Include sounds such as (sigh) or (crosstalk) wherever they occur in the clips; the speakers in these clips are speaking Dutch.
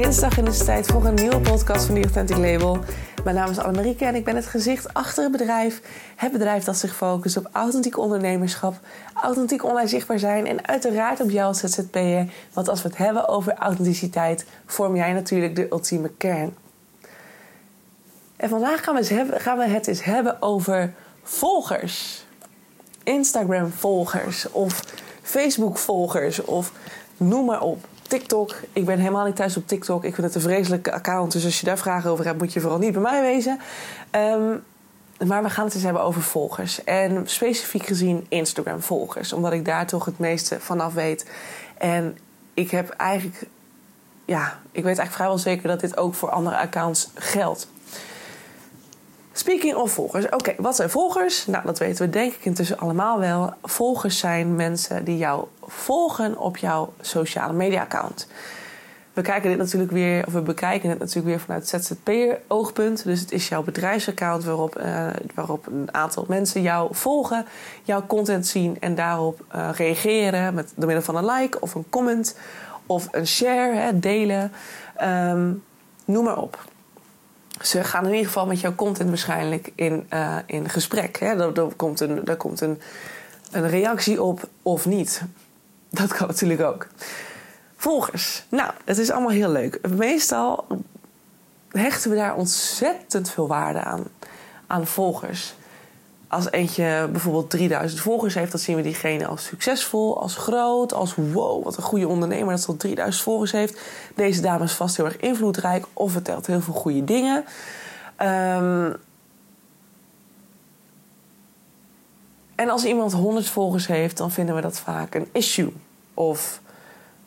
dinsdag het is tijd voor een nieuwe podcast van The Authentic Label. Mijn naam is Annemarieke en ik ben het gezicht achter het bedrijf. Het bedrijf dat zich focust op authentiek ondernemerschap, authentiek online zichtbaar zijn en uiteraard op jou als ZZP'er. Want als we het hebben over authenticiteit, vorm jij natuurlijk de ultieme kern. En vandaag gaan we, gaan we het eens hebben over volgers. Instagram-volgers of Facebook-volgers of noem maar op. TikTok. Ik ben helemaal niet thuis op TikTok. Ik vind het een vreselijke account. Dus als je daar vragen over hebt, moet je vooral niet bij mij wezen. Ehm, maar we gaan het eens hebben over volgers. En specifiek gezien Instagram-volgers. Omdat ik daar toch het meeste vanaf weet. En ik heb eigenlijk... Ja, ik weet eigenlijk vrijwel zeker dat dit ook voor andere accounts geldt. Speaking of volgers. Oké, wat zijn volgers? Nou, dat weten we denk ik intussen allemaal wel. Volgers zijn mensen die jou volgen op jouw sociale media account. We kijken dit natuurlijk weer, of we bekijken het natuurlijk weer vanuit ZZP'er-oogpunt. Dus het is jouw bedrijfsaccount waarop, uh, waarop een aantal mensen jou volgen, jouw content zien en daarop uh, reageren met, door middel van een like of een comment of een share, hè, delen. Um, noem maar op ze gaan in ieder geval met jouw content waarschijnlijk in, uh, in gesprek. Hè? Er, er, komt, een, er komt een, een reactie op of niet. Dat kan natuurlijk ook. Volgers. Nou, het is allemaal heel leuk. Meestal hechten we daar ontzettend veel waarde aan. Aan volgers als eentje bijvoorbeeld 3000 volgers heeft, dan zien we diegene als succesvol, als groot, als wow, wat een goede ondernemer dat ze al 3000 volgers heeft. Deze dame is vast heel erg invloedrijk of vertelt heel veel goede dingen. Um, en als iemand 100 volgers heeft, dan vinden we dat vaak een issue. Of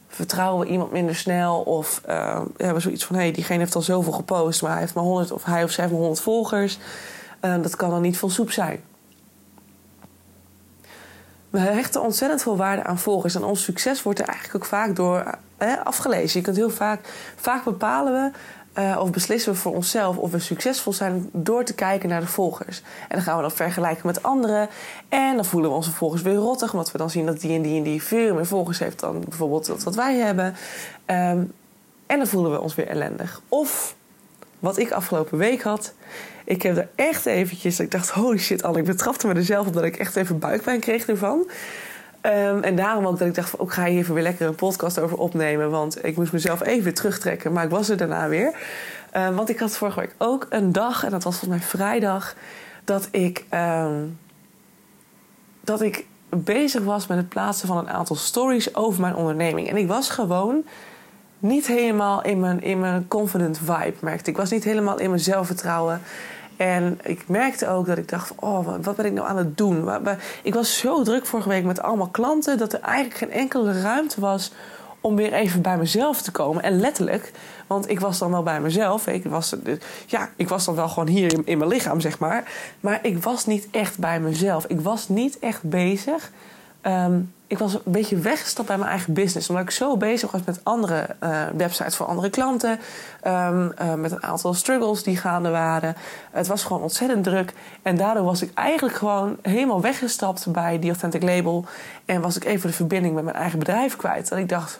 vertrouwen we iemand minder snel. Of uh, hebben we zoiets van: hé, hey, diegene heeft al zoveel gepost, maar hij heeft maar 100 of hij of zij heeft maar 100 volgers. Uh, dat kan dan niet veel soep zijn. We hechten ontzettend veel waarde aan volgers. En ons succes wordt er eigenlijk ook vaak door afgelezen. Je kunt heel vaak, vaak bepalen we uh, of beslissen we voor onszelf of we succesvol zijn door te kijken naar de volgers. En dan gaan we dat vergelijken met anderen. En dan voelen we onze volgers weer rottig, omdat we dan zien dat die en die en die veel meer volgers heeft dan bijvoorbeeld dat wat wij hebben. Um, en dan voelen we ons weer ellendig. Of wat ik afgelopen week had. Ik heb er echt eventjes, ik dacht, holy shit, al ik betrapte me er zelf op dat ik echt even buikpijn kreeg ervan. Um, en daarom ook dat ik dacht, ook ga je even weer lekker een podcast over opnemen. Want ik moest mezelf even terugtrekken, maar ik was er daarna weer. Um, want ik had vorige week ook een dag, en dat was volgens mij vrijdag, dat ik, um, dat ik bezig was met het plaatsen van een aantal stories over mijn onderneming. En ik was gewoon niet helemaal in mijn, in mijn confident vibe, merkte ik. was niet helemaal in mijn zelfvertrouwen. En ik merkte ook dat ik dacht: oh, wat ben ik nou aan het doen? Ik was zo druk vorige week met allemaal klanten dat er eigenlijk geen enkele ruimte was om weer even bij mezelf te komen. En letterlijk, want ik was dan wel bij mezelf. Ik was, ja, ik was dan wel gewoon hier in, mijn lichaam, zeg maar. Maar ik was niet echt bij mezelf. Ik was niet echt bezig. Um, ik was een beetje weggestapt bij mijn eigen business. Omdat ik zo bezig was met andere uh, websites voor andere klanten. Um, uh, met een aantal struggles die gaande waren. Het was gewoon ontzettend druk. En daardoor was ik eigenlijk gewoon helemaal weggestapt bij die Authentic Label. En was ik even de verbinding met mijn eigen bedrijf kwijt. En ik dacht,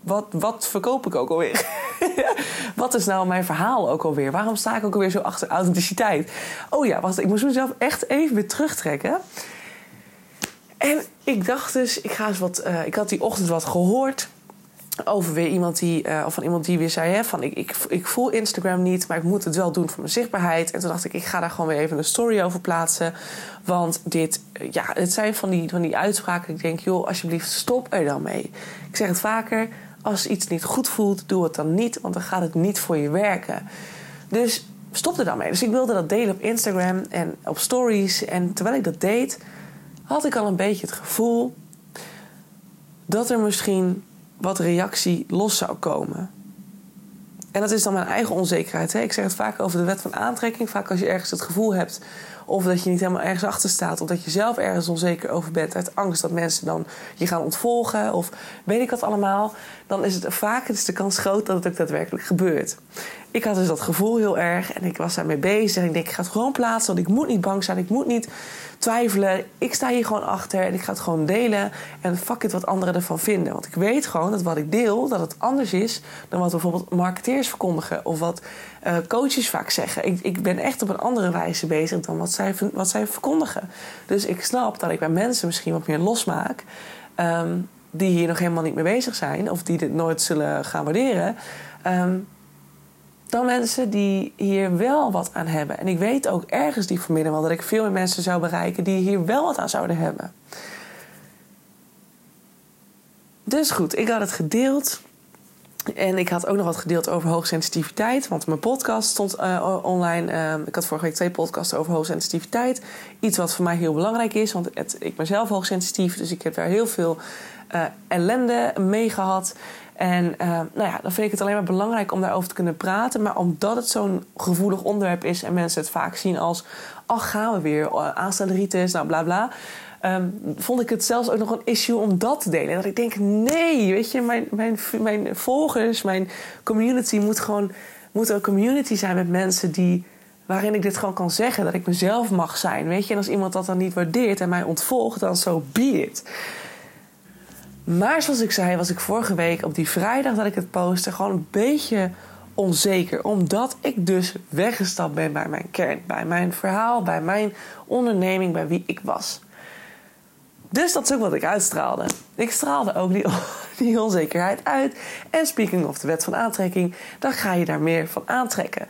wat, wat verkoop ik ook alweer? (laughs) wat is nou mijn verhaal ook alweer? Waarom sta ik ook alweer zo achter authenticiteit? Oh ja, wacht, ik moest mezelf echt even weer terugtrekken. En ik dacht dus, ik ga eens wat. Uh, ik had die ochtend wat gehoord over weer iemand die, uh, of van iemand die weer zei: hè, van ik, ik, ik voel Instagram niet, maar ik moet het wel doen voor mijn zichtbaarheid. En toen dacht ik, ik ga daar gewoon weer even een story over plaatsen. Want dit, uh, ja, het zijn van die, van die uitspraken. Ik denk, joh, alsjeblieft, stop er dan mee. Ik zeg het vaker: als iets niet goed voelt, doe het dan niet, want dan gaat het niet voor je werken. Dus stop er dan mee. Dus ik wilde dat delen op Instagram en op stories. En terwijl ik dat deed had ik al een beetje het gevoel dat er misschien wat reactie los zou komen. En dat is dan mijn eigen onzekerheid. Hè? Ik zeg het vaak over de wet van aantrekking. Vaak als je ergens het gevoel hebt Of dat je niet helemaal ergens achter staat. Of dat je zelf ergens onzeker over bent. Uit angst dat mensen dan je gaan ontvolgen. Of weet ik wat allemaal. Dan is het vaak is de kans groot dat het ook daadwerkelijk gebeurt. Ik had dus dat gevoel heel erg. En ik was daarmee bezig. En ik denk, ik ga het gewoon plaatsen. Want ik moet niet bang zijn. Ik moet niet twijfelen. Ik sta hier gewoon achter. En ik ga het gewoon delen. En fuck it wat anderen ervan vinden. Want ik weet gewoon dat wat ik deel, dat het anders is dan wat bijvoorbeeld marketeers verkondigen. Of wat uh, coaches vaak zeggen. Ik, ik ben echt op een andere wijze bezig dan wat zij, wat zij verkondigen. Dus ik snap dat ik bij mensen misschien wat meer losmaak. Um, die hier nog helemaal niet mee bezig zijn. Of die dit nooit zullen gaan waarderen. Um, dan mensen die hier wel wat aan hebben. En ik weet ook ergens die vanmiddag wel dat ik veel meer mensen zou bereiken die hier wel wat aan zouden hebben. Dus goed, ik had het gedeeld. En ik had ook nog wat gedeeld over hoogsensitiviteit. Want mijn podcast stond uh, online. Uh, ik had vorige week twee podcasts over hoogsensitiviteit. Iets wat voor mij heel belangrijk is. Want het, ik ben zelf hoogsensitief. Dus ik heb daar heel veel uh, ellende mee gehad. En uh, nou ja, dan vind ik het alleen maar belangrijk om daarover te kunnen praten. Maar omdat het zo'n gevoelig onderwerp is en mensen het vaak zien als: ach, gaan we weer, aanstaande rites, nou bla bla. Um, vond ik het zelfs ook nog een issue om dat te delen. En dat ik denk: nee, weet je, mijn, mijn, mijn volgers, mijn community moet gewoon moet een community zijn met mensen die waarin ik dit gewoon kan zeggen. Dat ik mezelf mag zijn. Weet je, en als iemand dat dan niet waardeert en mij ontvolgt, dan zo so be it. Maar zoals ik zei, was ik vorige week op die vrijdag dat ik het postte gewoon een beetje onzeker. Omdat ik dus weggestapt ben bij mijn kern, bij mijn verhaal, bij mijn onderneming, bij wie ik was. Dus dat is ook wat ik uitstraalde. Ik straalde ook die, (laughs) die onzekerheid uit. En speaking of de wet van aantrekking, dan ga je daar meer van aantrekken.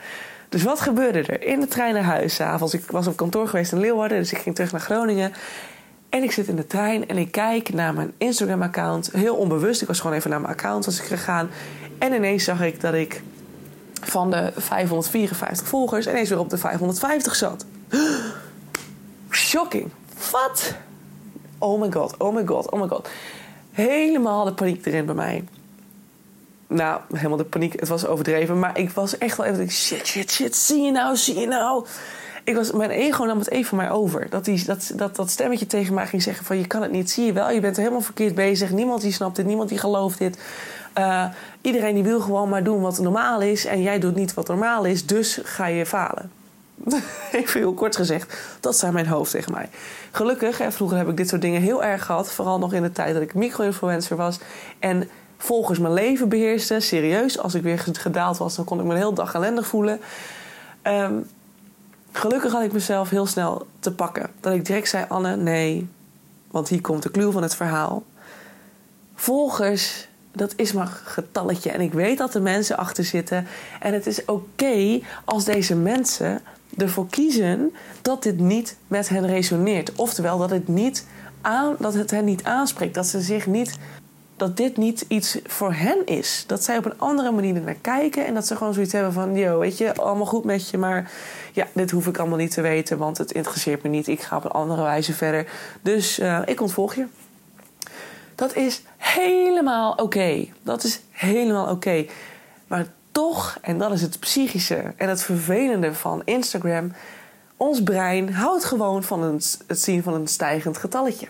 Dus wat gebeurde er? In de trein naar huis, avonds. Ik was op kantoor geweest in Leeuwarden, dus ik ging terug naar Groningen. En ik zit in de trein en ik kijk naar mijn Instagram-account. Heel onbewust. Ik was gewoon even naar mijn account was ik gegaan. En ineens zag ik dat ik van de 554 volgers ineens weer op de 550 zat. (gasps) Shocking. Wat? Oh my god, oh my god, oh my god. Helemaal de paniek erin bij mij. Nou, helemaal de paniek. Het was overdreven. Maar ik was echt wel even... Shit, shit, shit. Zie je nou, zie je nou ik was, mijn ego nam het even van mij over. Dat, die, dat, dat, dat stemmetje tegen mij ging zeggen van... je kan het niet, zie je wel, je bent helemaal verkeerd bezig. Niemand die snapt dit, niemand die gelooft dit. Uh, iedereen die wil gewoon maar doen wat normaal is... en jij doet niet wat normaal is, dus ga je falen. (laughs) Even heel kort gezegd, dat zijn mijn hoofd tegen mij. Gelukkig, vroeger heb ik dit soort dingen heel erg gehad. Vooral nog in de tijd dat ik micro-influencer was. En volgens mijn leven beheerste. Serieus, als ik weer gedaald was, dan kon ik me een hele dag ellendig voelen. Um, Gelukkig had ik mezelf heel snel te pakken. Dat ik direct zei: Anne, nee. Want hier komt de clue van het verhaal. Volgers, dat is maar getalletje. En ik weet dat er mensen achter zitten. En het is oké als deze mensen ervoor kiezen dat dit niet met hen resoneert. Oftewel dat het, niet aan, dat het hen niet aanspreekt. Dat ze zich niet dat dit niet iets voor hen is. Dat zij op een andere manier naar kijken en dat ze gewoon zoiets hebben van: yo, weet je, allemaal goed met je, maar ja, dit hoef ik allemaal niet te weten, want het interesseert me niet. Ik ga op een andere wijze verder. Dus uh, ik ontvolg je. Dat is helemaal oké. Dat is helemaal oké. Okay. Maar toch, en dat is het psychische en het vervelende van Instagram, ons brein houdt gewoon van het zien van een stijgend getalletje.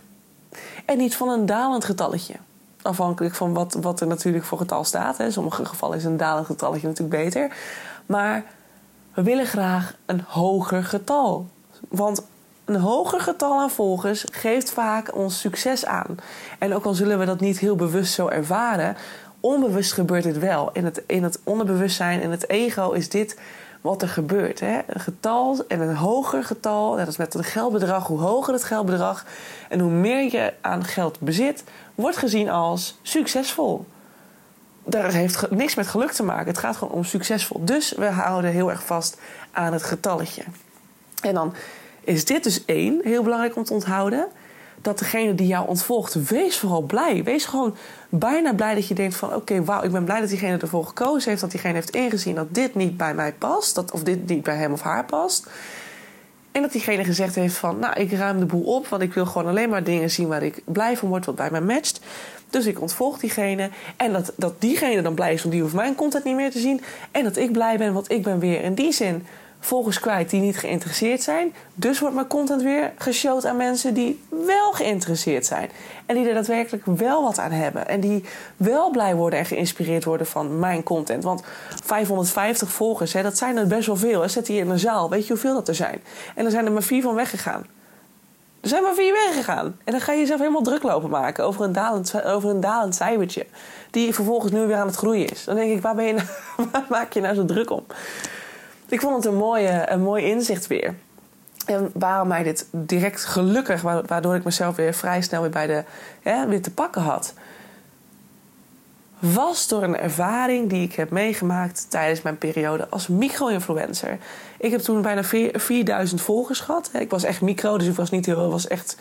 En niet van een dalend getalletje afhankelijk van wat, wat er natuurlijk voor getal staat. In sommige gevallen is een dalend getalletje natuurlijk beter. Maar we willen graag een hoger getal. Want een hoger getal aan volgers geeft vaak ons succes aan. En ook al zullen we dat niet heel bewust zo ervaren, onbewust gebeurt het wel. In het, in het onderbewustzijn, in het ego is dit wat er gebeurt. Hè? Een getal en een hoger getal, dat is met een geldbedrag, hoe hoger het geldbedrag en hoe meer je aan geld bezit, wordt gezien als succesvol. Daar heeft niks met geluk te maken. Het gaat gewoon om succesvol. Dus we houden heel erg vast aan het getalletje. En dan is dit dus één, heel belangrijk om te onthouden. Dat degene die jou ontvolgt, wees vooral blij. Wees gewoon bijna blij dat je denkt van... oké, wauw, ik ben blij dat diegene ervoor gekozen heeft... dat diegene heeft ingezien dat dit niet bij mij past... Dat, of dit niet bij hem of haar past... En dat diegene gezegd heeft van, nou, ik ruim de boel op, want ik wil gewoon alleen maar dingen zien waar ik blij van word, wat bij mij matcht. Dus ik ontvolg diegene. En dat, dat diegene dan blij is, want die hoeft mijn content niet meer te zien. En dat ik blij ben, want ik ben weer in die zin volgers kwijt die niet geïnteresseerd zijn. Dus wordt mijn content weer geshowd aan mensen die wel geïnteresseerd zijn. En die er daadwerkelijk wel wat aan hebben. En die wel blij worden en geïnspireerd worden van mijn content. Want 550 volgers, hè, dat zijn er best wel veel. Zet die in een zaal, weet je hoeveel dat er zijn? En er zijn er maar vier van weggegaan. Er zijn maar vier weggegaan. En dan ga je jezelf helemaal druk lopen maken over een dalend, over een dalend cijfertje. Die vervolgens nu weer aan het groeien is. Dan denk ik, waar, ben je nou, (laughs) waar maak je nou zo druk om? Ik vond het een, mooie, een mooi inzicht weer. En waarom mij dit direct gelukkig, waardoor ik mezelf weer vrij snel weer bij de weer te pakken had, was door een ervaring die ik heb meegemaakt tijdens mijn periode als micro-influencer. Ik heb toen bijna 4000 volgers gehad. Ik was echt micro, dus ik was niet heel, was echt,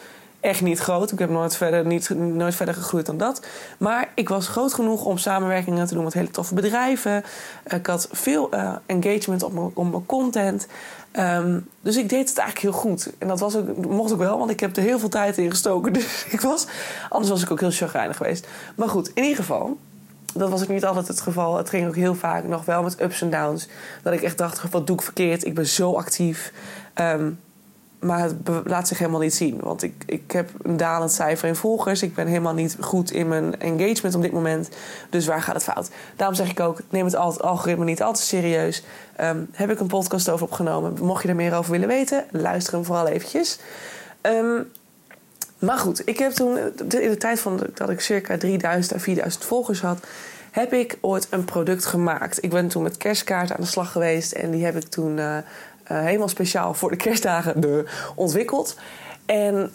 echt niet groot. Ik heb nooit verder, niet, nooit verder gegroeid dan dat. Maar ik was groot genoeg om samenwerkingen te doen met hele toffe bedrijven. Ik had veel uh, engagement op mijn, op mijn content. Um, dus ik deed het eigenlijk heel goed. En dat was ook, mocht ook wel, want ik heb er heel veel tijd in gestoken. (laughs) Dus ik was, anders was ik ook heel chagrijnig geweest. Maar goed, in ieder geval, dat was ook niet altijd het geval. Het ging ook heel vaak nog wel met ups en downs. Dat ik echt dacht, wat doe ik verkeerd? Ik ben zo actief. Um, maar het laat zich helemaal niet zien. Want ik, ik heb een dalend cijfer in volgers. Ik ben helemaal niet goed in mijn engagement op dit moment. Dus waar gaat het fout? Daarom zeg ik ook, neem het algoritme niet al te serieus. Um, heb ik een podcast over opgenomen. Mocht je er meer over willen weten, luister hem vooral eventjes. Um, maar goed, ik heb toen in de tijd van dat ik circa 3000 à 4000 volgers had, heb ik ooit een product gemaakt. Ik ben toen met kerstkaarten aan de slag geweest en die heb ik toen uh, helemaal speciaal voor de kerstdagen de, ontwikkeld. En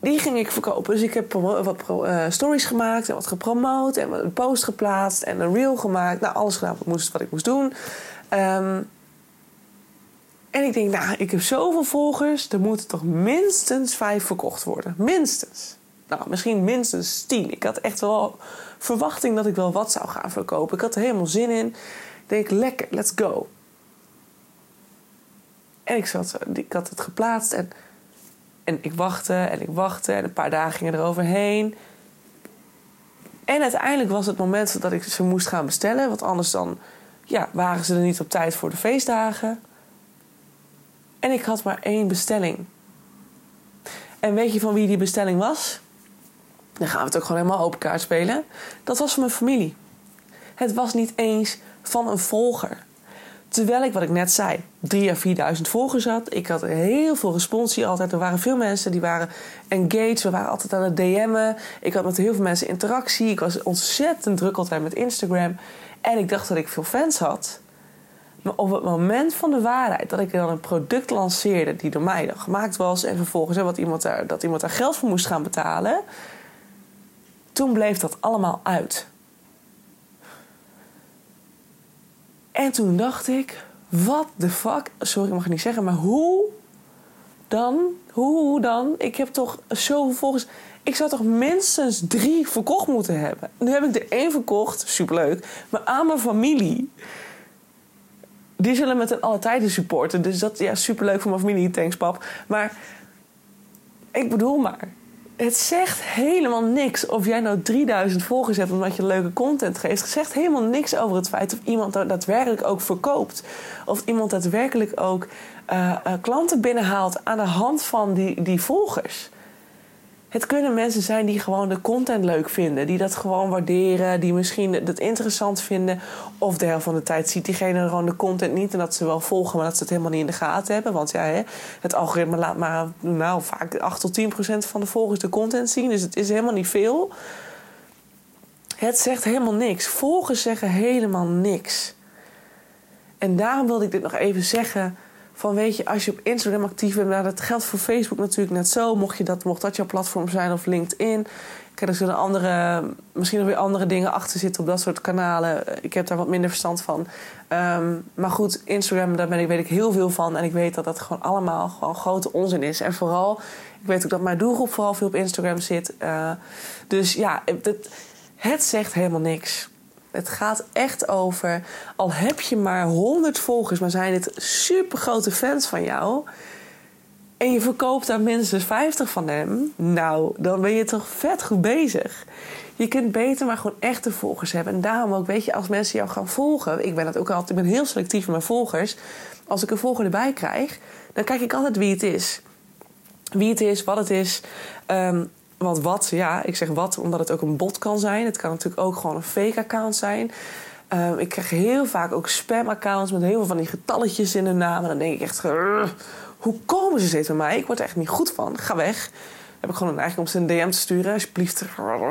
die ging ik verkopen. Dus ik heb wat uh, stories gemaakt en wat gepromoot en een post geplaatst en een reel gemaakt. Nou, alles gedaan wat, moest, wat ik moest doen. Um, en ik denk, nou, ik heb zoveel volgers, er moeten toch minstens vijf verkocht worden. Minstens. Nou, misschien minstens tien. Ik had echt wel verwachting dat ik wel wat zou gaan verkopen. Ik had er helemaal zin in. Ik denk, lekker, let's go. En ik, zat, had het geplaatst en, en ik wachtte en ik wachtte. En een paar dagen gingen eroverheen. En uiteindelijk was het moment dat ik ze moest gaan bestellen. Want anders dan ja, waren ze er niet op tijd voor de feestdagen. En ik had maar één bestelling. En weet je van wie die bestelling was? Dan gaan we het ook gewoon helemaal open kaart spelen. Dat was van mijn familie. Het was niet eens van een volger. Terwijl ik, wat ik net zei, 3 à 4.000 volgers had. Ik had heel veel responsie altijd. Er waren veel mensen die waren engaged. We waren altijd aan het DM'en. Ik had met heel veel mensen interactie. Ik was ontzettend druk altijd met Instagram. En ik dacht dat ik veel fans had. Maar op het moment van de waarheid dat ik dan een product lanceerde die door mij dan gemaakt was en vervolgens hè, wat iemand daar, dat iemand daar geld voor moest gaan betalen, toen bleef dat allemaal uit. En toen dacht ik, wat de fuck, sorry, ik mag het niet zeggen, maar hoe dan? Hoe dan? Ik heb toch zoveel volgers. Ik zou toch minstens drie verkocht moeten hebben. Nu heb ik er één verkocht, superleuk, maar aan mijn familie die zullen met een alle tijden supporten. Dus dat ja, superleuk voor mijn familie. Thanks, pap. Maar ik bedoel maar. Het zegt helemaal niks of jij nou 3000 volgers hebt omdat je leuke content geeft. Het zegt helemaal niks over het feit of iemand daadwerkelijk ook verkoopt. Of iemand daadwerkelijk ook uh, uh, klanten binnenhaalt aan de hand van die, die volgers. Het kunnen mensen zijn die gewoon de content leuk vinden. Die dat gewoon waarderen. Die misschien het interessant vinden. Of de helft van de tijd ziet diegene gewoon de content niet. En dat ze wel volgen, maar dat ze het helemaal niet in de gaten hebben. Want ja, het algoritme laat maar nou, vaak 8 tot 10 procent van de volgers de content zien. Dus het is helemaal niet veel. Het zegt helemaal niks. Volgers zeggen helemaal niks. En daarom wilde ik dit nog even zeggen van weet je, als je op Instagram actief bent, nou, dat geldt voor Facebook natuurlijk net zo. Mocht, je dat, mocht dat jouw platform zijn of LinkedIn. Kijk, er zullen andere, misschien nog weer andere dingen achter zitten op dat soort kanalen. Ik heb daar wat minder verstand van. Um, maar goed, Instagram, daar ben ik, weet ik heel veel van. En ik weet dat dat gewoon allemaal gewoon grote onzin is. En vooral, ik weet ook dat mijn doelgroep vooral veel op Instagram zit. Uh, dus ja, het zegt helemaal niks. Het gaat echt over, al heb je maar 100 volgers, maar zijn het super grote fans van jou. en je verkoopt daar minstens 50 van hem, nou, dan ben je toch vet goed bezig. Je kunt beter maar gewoon echte volgers hebben. En daarom ook, weet je, als mensen jou gaan volgen, ik ben dat ook altijd, ik ben heel selectief met mijn volgers. Als ik een volger erbij krijg, dan kijk ik altijd wie het is. Wie het is, wat het is. Um, want wat, ja, ik zeg wat omdat het ook een bot kan zijn. Het kan natuurlijk ook gewoon een fake account zijn. Um, ik krijg heel vaak ook spam-accounts met heel veel van die getalletjes in de naam. En dan denk ik echt, hoe komen ze steeds bij mij? Ik word er echt niet goed van. Ga weg. heb ik gewoon eigenlijk om ze een DM te sturen. Alsjeblieft,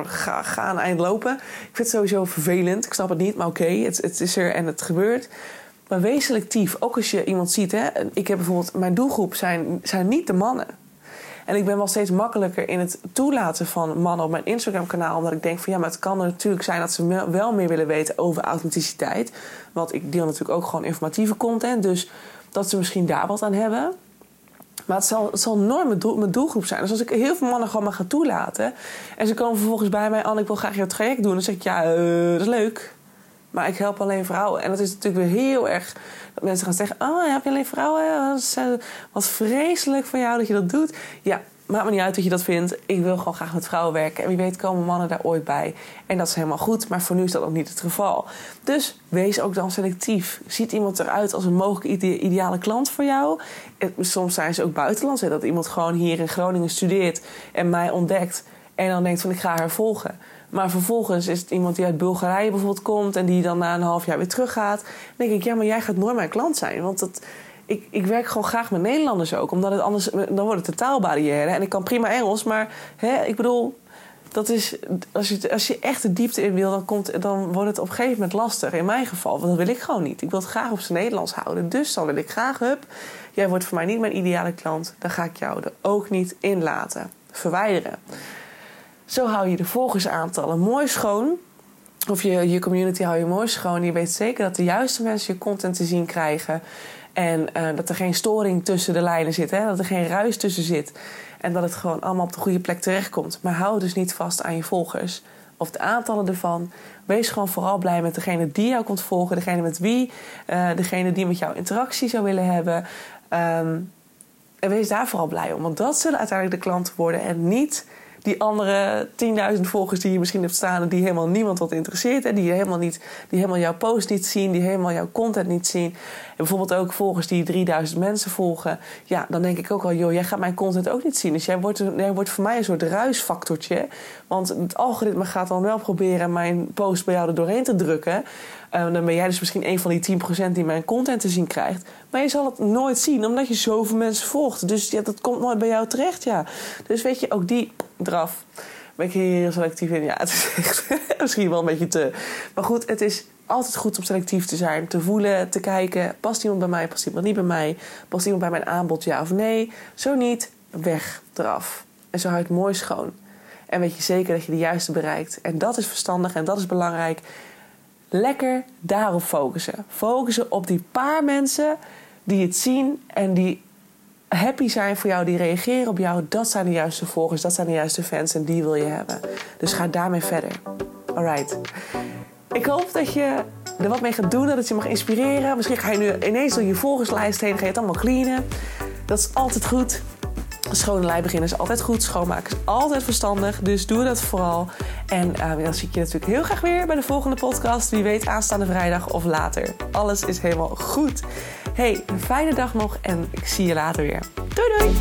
ga, ga een eind lopen. Ik vind het sowieso vervelend. Ik snap het niet, maar oké, het, het is er en het gebeurt. Maar wees selectief. Ook als je iemand ziet. Hè? Ik heb bijvoorbeeld, mijn doelgroep zijn, zijn niet de mannen. En ik ben wel steeds makkelijker in het toelaten van mannen op mijn Instagram-kanaal. Omdat ik denk van ja, maar het kan natuurlijk zijn dat ze wel meer willen weten over authenticiteit. Want ik deel natuurlijk ook gewoon informatieve content. Dus dat ze misschien daar wat aan hebben. Maar het zal, het zal nooit mijn, doel, mijn doelgroep zijn. Dus als ik heel veel mannen gewoon maar ga toelaten. En ze komen vervolgens bij mij, Anne, ik wil graag jouw traject doen. Dan zeg ik, ja, uh, dat is leuk. Maar ik help alleen vrouwen. En dat is natuurlijk weer heel erg dat mensen gaan zeggen: Oh, heb je alleen vrouwen? Dat uh, wat vreselijk van jou dat je dat doet. Ja, maakt me niet uit wat je dat vindt. Ik wil gewoon graag met vrouwen werken. En wie weet komen mannen daar ooit bij. En dat is helemaal goed. Maar voor nu is dat nog niet het geval. Dus wees ook dan selectief. Ziet iemand eruit als een mogelijk ideale klant voor jou? Soms zijn ze ook buitenlands. Dat iemand gewoon hier in Groningen studeert en mij ontdekt. En dan denkt van ik ga haar volgen. Maar vervolgens is het iemand die uit Bulgarije bijvoorbeeld komt en die dan na een half jaar weer teruggaat. Dan denk ik, ja, maar jij gaat nooit mijn klant zijn. Want dat, ik, ik werk gewoon graag met Nederlanders ook. Omdat het anders, dan wordt het een taalbarrière. En ik kan prima Engels, maar hè, ik bedoel, dat is, als, je, als je echt de diepte in wil, dan, komt, dan wordt het op een gegeven moment lastig. In mijn geval, want dat wil ik gewoon niet. Ik wil het graag op zijn Nederlands houden. Dus dan wil ik graag, hup, jij wordt voor mij niet mijn ideale klant. Dan ga ik jou er ook niet in laten. Verwijderen. Zo hou je de volgersaantallen mooi schoon. Of je, je community hou je mooi schoon. Je weet zeker dat de juiste mensen je content te zien krijgen. En uh, dat er geen storing tussen de lijnen zit. Hè? Dat er geen ruis tussen zit. En dat het gewoon allemaal op de goede plek terechtkomt. Maar hou dus niet vast aan je volgers. Of de aantallen ervan. Wees gewoon vooral blij met degene die jou komt volgen. Degene met wie. Uh, degene die met jou interactie zou willen hebben. Um, en wees daar vooral blij om. Want dat zullen uiteindelijk de klanten worden. En niet die andere 10.000 volgers die je misschien hebt staan die helemaal niemand wat interesseert en die helemaal, niet, die helemaal jouw post niet zien, die helemaal jouw content niet zien. En bijvoorbeeld ook volgers die 3000 mensen volgen. Ja, dan denk ik ook wel, joh, jij gaat mijn content ook niet zien. Dus jij wordt, jij wordt voor mij een soort ruisfactortje. Want het algoritme gaat dan wel proberen mijn post bij jou er doorheen te drukken. Uh, dan ben jij dus misschien een van die 10% die mijn content te zien krijgt. Maar je zal het nooit zien, omdat je zoveel mensen volgt. Dus ja, dat komt nooit bij jou terecht, ja. Dus weet je, ook die eraf. Ben ik hier heel selectief in? Ja, (laughs) het is echt misschien wel een beetje te. Maar goed, het is altijd goed om selectief te zijn. Te voelen, te kijken. Past iemand bij mij, past iemand niet bij mij? Past iemand bij mijn aanbod, ja of nee? Zo niet, weg, eraf. En zo houdt het mooi schoon. En weet je zeker dat je de juiste bereikt. En dat is verstandig en dat is belangrijk. Lekker daarop focussen. Focussen op die paar mensen die het zien en die happy zijn voor jou, die reageren op jou. Dat zijn de juiste volgers, dat zijn de juiste fans en die wil je hebben. Dus ga daarmee verder. Alright. Ik hoop dat je er wat mee gaat doen, dat het je mag inspireren. Misschien ga je nu ineens door je volgerslijst heen, ga je het allemaal cleanen. Dat is altijd goed. Schone lei beginnen is altijd goed. Schoonmaken is altijd verstandig. Dus doe dat vooral. En uh, dan zie ik je natuurlijk heel graag weer bij de volgende podcast. Wie weet aanstaande vrijdag of later. Alles is helemaal goed. Hey, een fijne dag nog en ik zie je later weer. Doei doei!